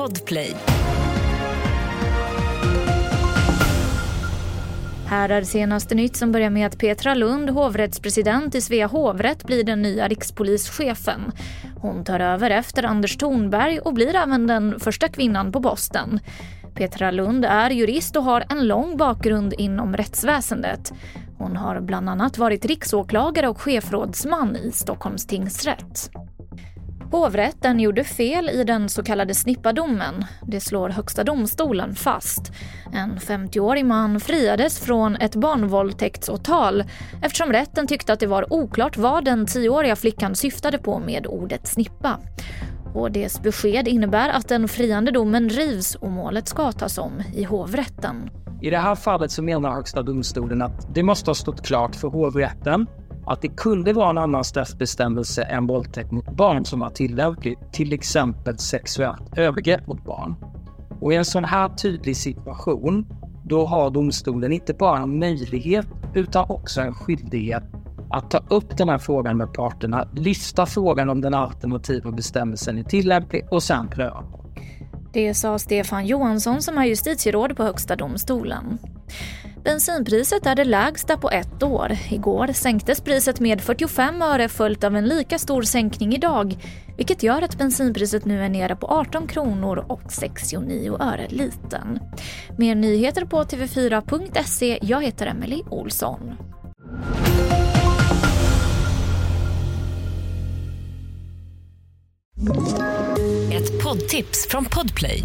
Podplay. Här är senaste nytt som börjar med att Petra Lund, hovrättspresident i Svea hovrätt, blir den nya rikspolischefen. Hon tar över efter Anders Thornberg och blir även den första kvinnan på posten. Petra Lund är jurist och har en lång bakgrund inom rättsväsendet. Hon har bland annat varit riksåklagare och chefrådsman i Stockholms tingsrätt. Hovrätten gjorde fel i den så kallade snippadomen. Det slår Högsta domstolen fast. En 50-årig man friades från ett barnvåldtäktsåtal eftersom rätten tyckte att det var oklart vad den 10-åriga flickan syftade på med ordet snippa. HDs besked innebär att den friande domen rivs och målet ska tas om i hovrätten. I det här fallet så menar Högsta domstolen att det måste ha stått klart för hovrätten att det kunde vara en annan straffbestämmelse än våldtäkt mot barn som var tillämplig, till exempel sexuellt övergrepp mot barn. Och i en sån här tydlig situation, då har domstolen inte bara en möjlighet utan också en skyldighet att ta upp den här frågan med parterna, lyfta frågan om den alternativa bestämmelsen är tillämplig och sen pröva. Det sa Stefan Johansson som är justitieråd på Högsta domstolen. Bensinpriset är det lägsta på ett år. Igår sänktes priset med 45 öre följt av en lika stor sänkning idag vilket gör att bensinpriset nu är nere på 18 kronor och 69 öre liten. Mer nyheter på tv4.se. Jag heter Emily Olsson. Ett poddtips från Podplay.